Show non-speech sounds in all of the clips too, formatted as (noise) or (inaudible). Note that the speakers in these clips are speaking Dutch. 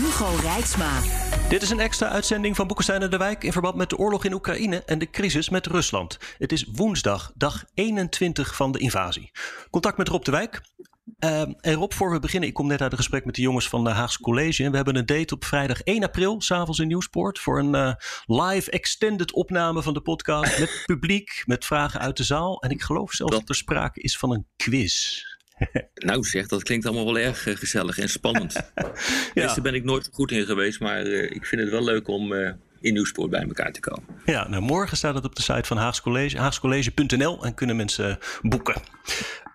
Hugo Rijksma. Dit is een extra uitzending van Boekenstein en de Wijk in verband met de oorlog in Oekraïne en de crisis met Rusland. Het is woensdag, dag 21 van de invasie. Contact met Rob de Wijk. Uh, en Rob, voor we beginnen, ik kom net uit een gesprek met de jongens van de Haagse College. En we hebben een date op vrijdag 1 april, s'avonds in Nieuwsport, voor een uh, live extended opname van de podcast. Met publiek, met vragen uit de zaal. En ik geloof zelfs dat er sprake is van een quiz. (laughs) nou zeg, dat klinkt allemaal wel erg uh, gezellig en spannend. (laughs) ja. Dus daar ben ik nooit goed in geweest, maar uh, ik vind het wel leuk om uh, in Nieuwspoort bij elkaar te komen. Ja, nou morgen staat het op de site van Haags College, haagscollege.nl en kunnen mensen boeken.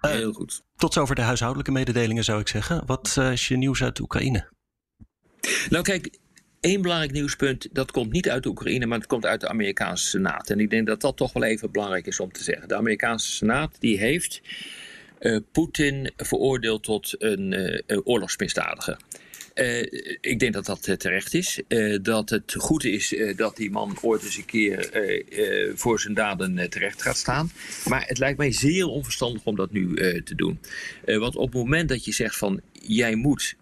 Heel goed. Tot zover de huishoudelijke mededelingen zou ik zeggen. Wat is je nieuws uit Oekraïne? Nou kijk, één belangrijk nieuwspunt, dat komt niet uit Oekraïne, maar het komt uit de Amerikaanse Senaat. En ik denk dat dat toch wel even belangrijk is om te zeggen. De Amerikaanse Senaat die heeft uh, Poetin veroordeeld tot een uh, oorlogsmisdadiger. Uh, ik denk dat dat terecht is. dat het goed is dat die man ooit eens een keer voor zijn daden terecht gaat staan. Maar het lijkt mij zeer onverstandig om dat nu te doen. want op het moment dat je zegt van jij moet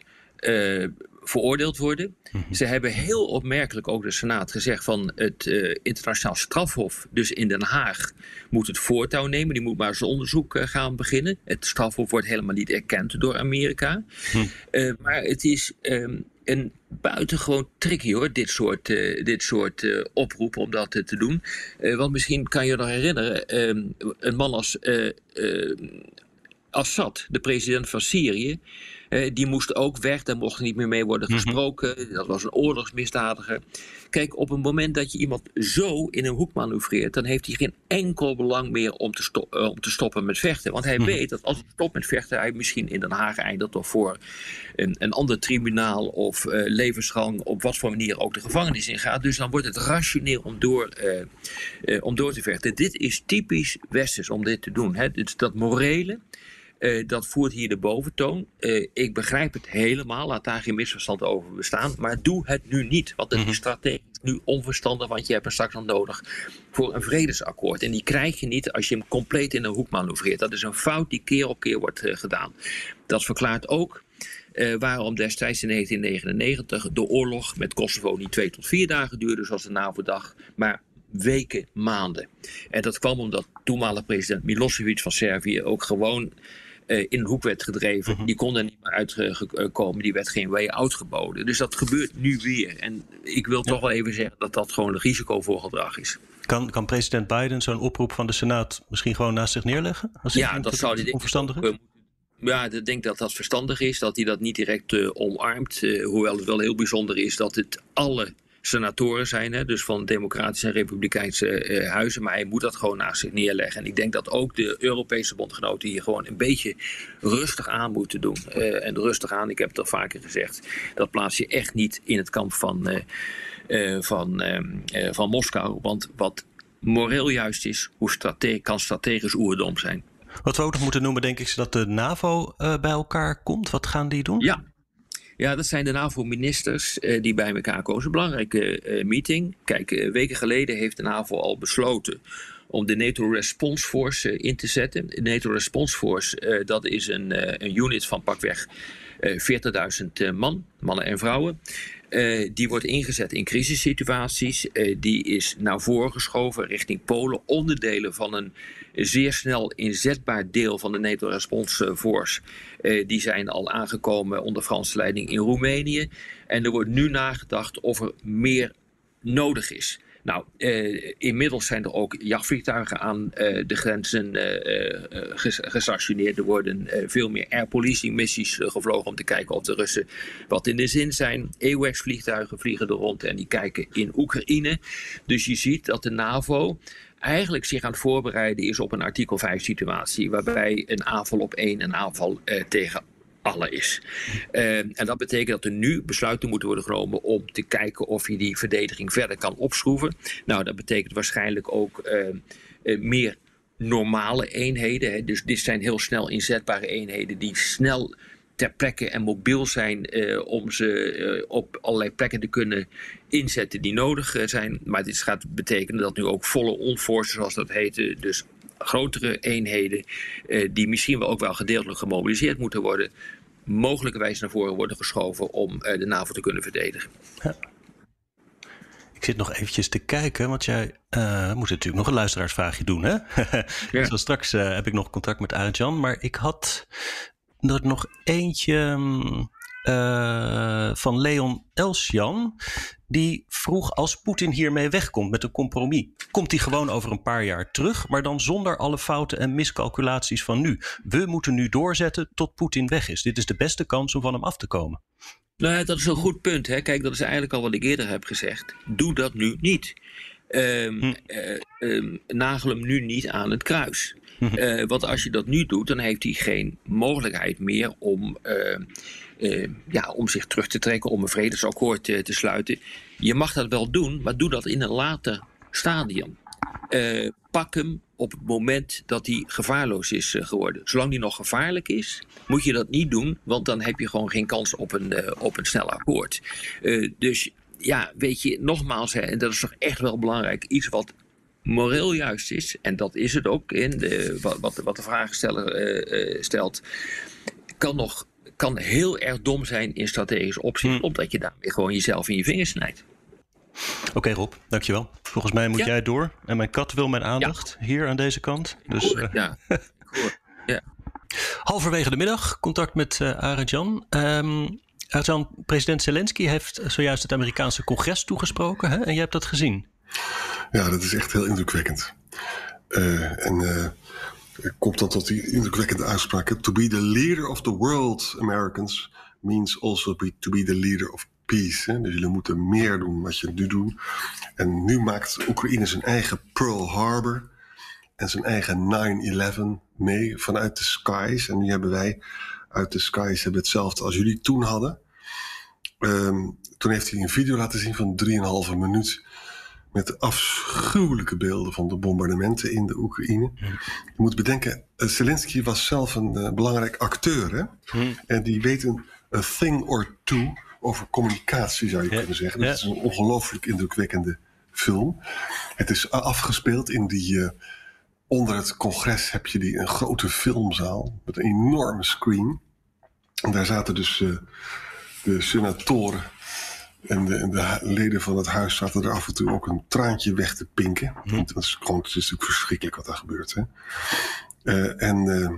veroordeeld worden. Mhm. Ze hebben heel opmerkelijk ook de Senaat gezegd van het uh, internationaal strafhof, dus in Den Haag, moet het voortouw nemen. Die moet maar zijn onderzoek uh, gaan beginnen. Het strafhof wordt helemaal niet erkend door Amerika. Mhm. Uh, maar het is um, een buitengewoon tricky hoor, dit soort, dit soort oproepen om dat te doen. want misschien kan je nog herinneren, ehm, een man als Assad, de president van Syrië, die moest ook weg, daar mocht niet meer mee worden mhm. gesproken. Dat was een oorlogsmisdadiger. Kijk, op het moment dat je iemand zo in een hoek manoeuvreert, dan heeft hij geen enkel belang meer om te, uh, om te stoppen met vechten. Want hij mhm. weet dat als hij stopt met vechten, hij misschien in Den Haag eindigt of voor een, een ander tribunaal of uh, levensgang, op wat voor manier ook de gevangenis ingaat. Dus dan wordt het rationeel om door, om door te vechten. Dit is typisch westers om dit te doen. Hè? Dus dat morele. Uh, dat voert hier de boventoon. Uh, ik begrijp het helemaal, laat daar geen misverstand over bestaan. Maar doe het nu niet, want het is mhm. strategisch nu onverstandig, want je hebt hem straks nog nodig voor een vredesakkoord. En die krijg je niet als je hem compleet in een hoek manoeuvreert. Dat is een fout die keer op keer wordt uh, gedaan. Dat verklaart ook uh, waarom destijds in 1999 de oorlog met Kosovo niet twee tot vier dagen duurde, zoals de NAVO-dag, maar weken, maanden. En dat kwam omdat toenmalig president Milosevic van Servië ook gewoon in een hoek werd gedreven. Mhm. Die kon er niet meer uitkomen. Die werd geen way out geboden. Dus dat gebeurt nu weer. En ik wil toch wel even zeggen dat dat gewoon een risico voor gedrag is. Kan, kan president Biden zo'n oproep van de Senaat misschien gewoon naast zich neerleggen? Als ja, dat zou hij onverstandig is? Ja, ik denk dat dat verstandig is, dat hij dat niet direct uh, omarmt. Uh, hoewel het wel heel bijzonder is dat het alle senatoren zijn, hè, dus van democratische en republikeinse uh, huizen. Maar hij moet dat gewoon naast zich neerleggen. En ik denk dat ook de Europese bondgenoten hier gewoon een beetje rustig aan moeten doen. Uh, en rustig aan, ik heb het al vaker gezegd, dat plaats je echt niet in het kamp van, uh, van, van Moskou. Want wat moreel juist is, hoe strate kan strategisch oerdom zijn. Wat we ook nog moeten noemen, denk ik, is dat de NAVO bij elkaar komt. Wat gaan die doen? Ja, ja, dat zijn de NAVO-ministers uh, die bij elkaar komen. een belangrijke uh, meeting. Kijk, uh, weken geleden heeft de NAVO al besloten om de NATO Response Force in te zetten. De NATO Response Force, dat is een, een unit van pakweg 40.000 man, mannen en vrouwen. Uh, die wordt ingezet in crisissituaties. Uh, die is naar voren geschoven richting Polen. Onderdelen van een zeer snel inzetbaar deel van de NATO Response Force. Uh, die zijn al aangekomen onder Franse leiding in Roemenië. En er wordt nu nagedacht of er meer nodig is. Nou, eh, inmiddels zijn er ook jachtvliegtuigen aan eh, de grenzen eh, gestationeerd. Er worden veel meer air policing missies gevlogen om te kijken of de Russen wat in de zin zijn. AWACS vliegtuigen vliegen er rond en die kijken in Oekraïne. Dus je ziet dat de NAVO eigenlijk zich aan het voorbereiden is op een artikel 5 situatie. Waarbij een aanval op één een aanval tegen allen is. Uh, en dat betekent dat er nu besluiten moeten worden genomen om te kijken of je die verdediging verder kan opschroeven. Nou, dat betekent waarschijnlijk ook uh, meer normale eenheden. Hè. Dus dit zijn heel snel inzetbare eenheden die snel ter plekke en mobiel zijn om ze op allerlei plekken te kunnen inzetten die nodig zijn. Maar dit gaat betekenen dat nu ook volle onforce, zoals dat heette, dus grotere eenheden, die misschien wel ook wel gedeeltelijk gemobiliseerd moeten worden, mogelijkerwijs naar voren worden geschoven om de NAVO te kunnen verdedigen. Ja. Ik zit nog eventjes te kijken, want jij moet natuurlijk nog een luisteraarsvraagje doen, hè? (laughs) ja. dus straks heb ik nog contact met Arjan, maar ik had er nog eentje uh, van Leon Elsjan. Die vroeg als Poetin hiermee wegkomt met een compromis. Komt hij gewoon over een paar jaar terug, maar dan zonder alle fouten en miscalculaties van nu. We moeten nu doorzetten tot Poetin weg is. Dit is de beste kans om van hem af te komen. Nou ja, dat is een goed punt. Hè? Kijk, dat is eigenlijk al wat ik eerder heb gezegd. Doe dat nu niet. Um, hm. uh, um, nagel hem nu niet aan het kruis. Uh, (laughs) want als je dat nu doet, dan heeft hij geen mogelijkheid meer om, uh, uh, ja, om zich terug te trekken, om een vredesakkoord te, te sluiten. Je mag dat wel doen, maar doe dat in een later stadium. pak hem op het moment dat hij gevaarloos is geworden. Zolang hij nog gevaarlijk is, moet je dat niet doen, want dan heb je gewoon geen kans op een, op een snel akkoord. dus ja, weet je, nogmaals, hè, en dat is toch echt wel belangrijk, iets wat moreel juist is, en dat is het ook in de, wat, wat de vragensteller uh, uh, stelt, kan nog kan heel erg dom zijn in strategische opzicht, hmm. omdat je daarmee gewoon jezelf in je vingers snijdt. Oké okay, Rob, dankjewel. Volgens mij moet jij door. En mijn kat wil mijn aandacht hier aan deze kant. Dus, uh, ja, (laughs) ja. Halverwege de middag contact met uh, Arjan. Um, Arjan, president Zelensky heeft zojuist het Amerikaanse congres toegesproken. Hè? En jij hebt dat gezien. Ja, dat is echt heel indrukwekkend. Uh, en uh, komt dan tot die indrukwekkende uitspraak. To be the leader of the world, Americans, means also be, to be the leader of peace. Hè? Dus jullie moeten meer doen wat je nu doet. En nu maakt Oekraïne zijn eigen Pearl Harbor en zijn eigen 9-11 mee vanuit de skies. En nu hebben wij uit de skies hebben hetzelfde als jullie toen hadden. Um, toen heeft hij een video laten zien van 3,5 minuut met afschuwelijke beelden van de bombardementen in de Oekraïne. Je moet bedenken, eh, Zelensky was zelf een uh, belangrijk acteur. Hè? En die weet een thing or two over communicatie, zou je kunnen zeggen. Dat is een ongelooflijk indrukwekkende film. Het is afgespeeld in die... Uh, onder het congres heb je die, een grote filmzaal met een enorme screen. En daar zaten dus de senatoren en de, de, leden van het huis zaten er af en toe ook een traantje weg te pinken. Hm. Dat is gewoon, het is natuurlijk verschrikkelijk wat daar gebeurt. Hè? Uh, en uh,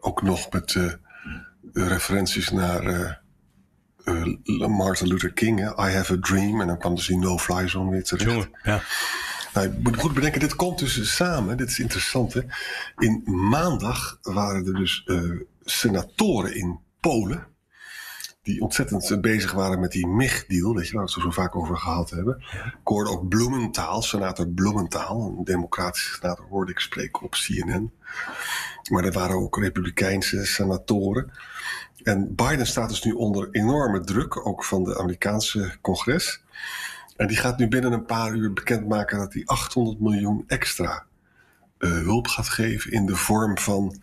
ook nog met uh, referenties naar Martin Luther King. Hè? I have a dream. En dan kwam dus die no-fly zone weer terecht. Jongen, ja. Nou, je moet goed bedenken, dit komt dus samen. Dit is interessant. Hè? In maandag waren er dus senatoren in Polen die ontzettend bezig waren met die MIG-deal, je, waar we het zo vaak over gehad hebben. Ik hoorde ook Bloementaal, senator Bloementaal, een democratische senator, hoorde ik spreken op CNN. Maar er waren ook republikeinse senatoren. En Biden staat dus nu onder enorme druk, ook van de Amerikaanse congres. En die gaat nu binnen een paar uur bekendmaken dat hij 800 miljoen extra uh, hulp gaat geven in de vorm van,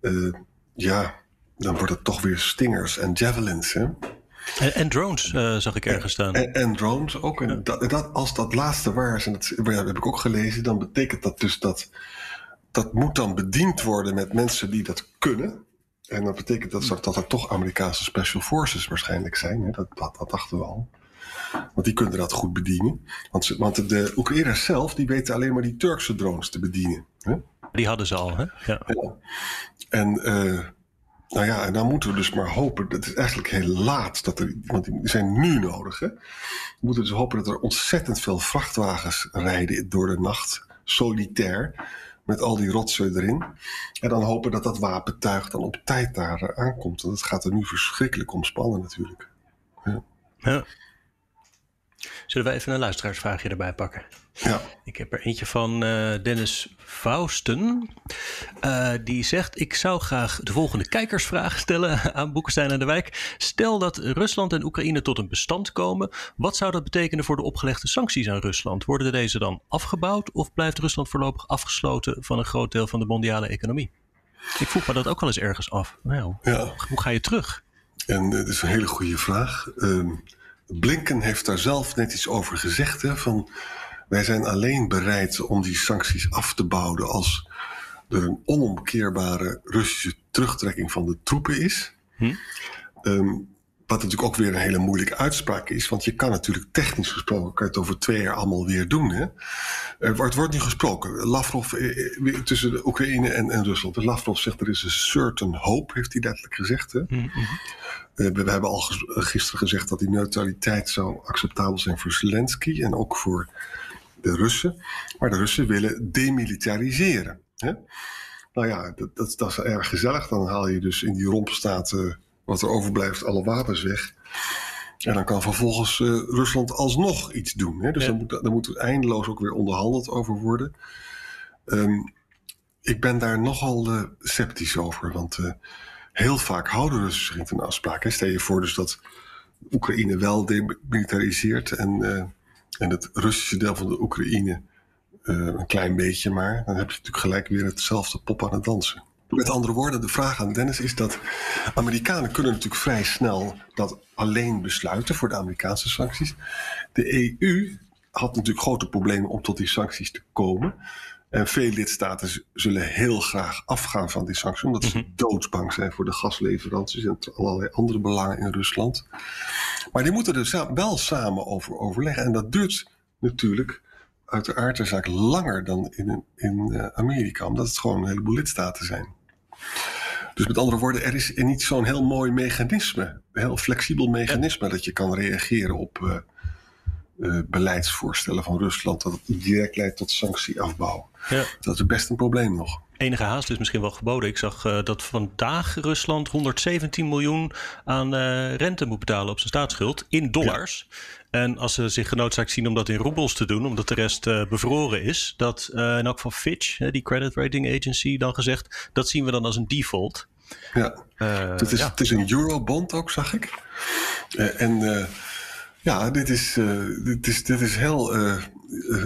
uh, ja, dan wordt het toch weer stingers en javelins. Hè? En, en drones uh, zag ik ergens staan. En, en drones ook. En dat, dat, als dat laatste waar is, en dat, dat heb ik ook gelezen, dan betekent dat dus dat dat moet dan bediend worden met mensen die dat kunnen. En dat betekent dat, dat er toch Amerikaanse special forces waarschijnlijk zijn. Hè? Dat, dat, dat dachten we al. Want die kunnen dat goed bedienen. Want, want de Oekraïners zelf, die weten alleen maar die Turkse drones te bedienen. Hè? Die hadden ze al, hè? Ja. En uh, nou ja, en dan moeten we dus maar hopen. Dat is eigenlijk heel laat. Dat er, want die zijn nu nodig. Hè? We moeten dus hopen dat er ontzettend veel vrachtwagens rijden door de nacht. Solitair. Met al die rotzooi erin. En dan hopen dat dat wapentuig dan op tijd daar uh, aankomt. Want het gaat er nu verschrikkelijk om spannen natuurlijk. Ja. ja. Zullen we even een luisteraarsvraagje erbij pakken? Ja. Ik heb er eentje van uh, Dennis Fausten. Uh, die zegt: Ik zou graag de volgende kijkersvraag (laughs) stellen aan Boekenstein en de Wijk. Stel dat Rusland en Oekraïne tot een bestand komen. Wat zou dat betekenen voor de opgelegde sancties aan Rusland? Worden deze dan afgebouwd of blijft Rusland voorlopig afgesloten van een groot deel van de mondiale economie? Ik vroeg me dat ook wel eens ergens af. Nou, ja. Hoe ga je terug? En dat is een hele goede vraag. Uh, Blinken heeft daar zelf net iets over gezegd. Hè, van wij zijn alleen bereid om die sancties af te bouwen als er een onomkeerbare Russische terugtrekking van de troepen is. Hm? Um, wat natuurlijk ook weer een hele moeilijke uitspraak is. Want je kan natuurlijk technisch gesproken kan je het over twee jaar allemaal weer doen. Hè? Er wordt, wordt nu gesproken. Lavrov eh, eh, tussen de Oekraïne en, en Rusland. Lavrov zegt er is een certain hope, heeft hij letterlijk gezegd. Hè? Mm -hmm. we, we, hebben al gisteren gezegd dat die neutraliteit zou acceptabel zijn voor Zelensky en ook voor de Russen. Maar de Russen willen demilitariseren. Hè? Nou ja, dat, dat, dat, is erg gezellig. Dan haal je dus in die rompstaten wat er overblijft, alle wapens weg. En dan kan vervolgens uh, Rusland alsnog iets doen. Hè? Dus ja. dan, moet, dan moet er eindeloos ook weer onderhandeld over worden. Um, ik ben daar nogal uh, sceptisch over. Want uh, heel vaak houden Russen zich niet aan afspraken. Stel je voor dus dat Oekraïne wel demilitariseert... en, en het Russische deel van de Oekraïne een klein beetje maar... dan heb je natuurlijk gelijk weer hetzelfde pop aan het dansen. Met andere woorden, de vraag aan Dennis is dat Amerikanen kunnen natuurlijk vrij snel dat alleen besluiten voor de Amerikaanse sancties. De EU had natuurlijk grote problemen om tot die sancties te komen. En veel lidstaten zullen heel graag afgaan van die sancties, omdat ze mm-hmm. doodsbang zijn voor de gasleveranties en allerlei andere belangen in Rusland. Maar die moeten er wel samen over overleggen. En dat duurt natuurlijk uiteraard de zaak langer dan in, in uh, Amerika, omdat het gewoon een heleboel lidstaten zijn. Dus met andere woorden, er is niet zo'n heel mooi mechanisme, een heel flexibel mechanisme dat je kan reageren op uh, uh, beleidsvoorstellen van Rusland, dat het direct leidt tot sanctieafbouw. Ja. Dat is best een probleem nog. Enige haast is misschien wel geboden. Ik zag uh, dat vandaag Rusland 117 miljoen aan rente moet betalen op zijn staatsschuld in dollars. Ja. En als ze zich genoodzaakt zien om dat in roebels te doen, omdat de rest uh, bevroren is, dat in elk geval Fitch, die credit rating agency, dan gezegd, dat zien we dan als een default. Ja, het, is, ja. het is een eurobond ook, zag ik. en ja, dit is, dit is, dit is heel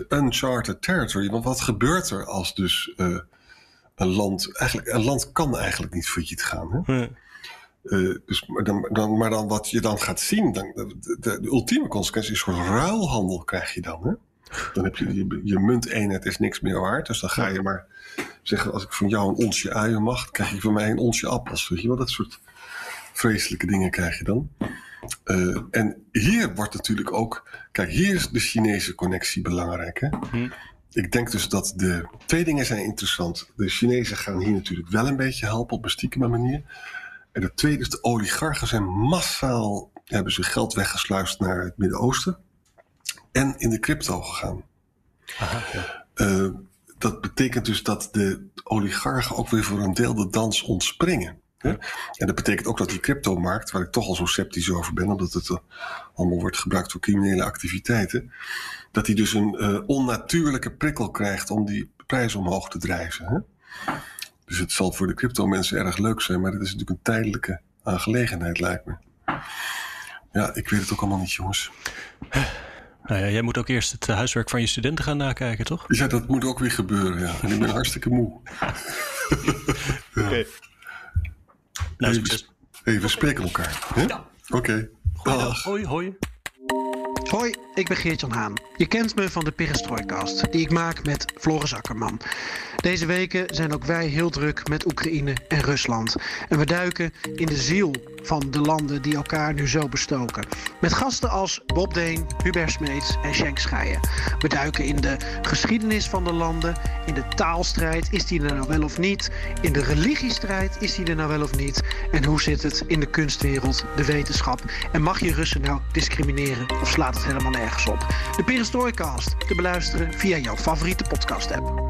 uncharted territory. Want wat gebeurt er als dus een land, eigenlijk, een land kan eigenlijk niet failliet gaan. Hè? Uh, dus, maar, dan, dan, maar dan wat je dan gaat zien, dan, de, de, de ultieme consequentie is een soort ruilhandel krijg je dan. Hè? Dan heb je, je, je munteenheid is niks meer waard. Dus dan ga je maar zeggen, als ik van jou een onsje uien mag, krijg je van mij een onsje appels. Weet je wel, dat soort vreselijke dingen krijg je dan. Uh, en hier wordt natuurlijk ook, kijk, hier is de Chinese connectie belangrijk. Hè? Hm. Ik denk dus dat de twee dingen zijn interessant. De Chinezen gaan hier natuurlijk wel een beetje helpen op een stiekeme manier. En het tweede is, de oligarchen zijn massaal, hebben ze geld weggesluist naar het Midden-Oosten en in de crypto gegaan. Aha, ja. uh, dat betekent dus dat de oligarchen ook weer voor een deel de dans ontspringen. Ja. En dat betekent ook dat die cryptomarkt, waar ik toch al zo sceptisch over ben, omdat het uh, allemaal wordt gebruikt voor criminele activiteiten, dat die dus een uh, onnatuurlijke prikkel krijgt om die prijs omhoog te drijven. Hè? Dus het zal voor de crypto-mensen erg leuk zijn, maar het is natuurlijk een tijdelijke aangelegenheid, lijkt me. Ja, ik weet het ook allemaal niet, jongens. Nou ja, jij moet ook eerst het huiswerk van je studenten gaan nakijken, toch? Ja, dat moet ook weer gebeuren, ja. En ik ben hartstikke moe. ja. (laughs) Oké. Nou, hey, we, hey, we spreken elkaar. Ja. Oké. Okay. Hoi, hoi. Hoi, ik ben Geert-Jan Haan. Je kent me van de Perestroikast, die ik maak met Floris Akkerman. Deze weken zijn ook wij heel druk met Oekraïne en Rusland. En we duiken in de ziel van de landen die elkaar nu zo bestoken. Met gasten als Bob Deen, Hubert Smeets en Schenk Scheijen. We duiken in de geschiedenis van de landen, in de taalstrijd, is die er nou wel of niet? In de religiestrijd, is die er nou wel of niet? En hoe zit het in de kunstwereld, de wetenschap? En mag je Russen nou discrimineren of slaat het helemaal nergens op? De Perestroikast te beluisteren via jouw favoriete podcast-app.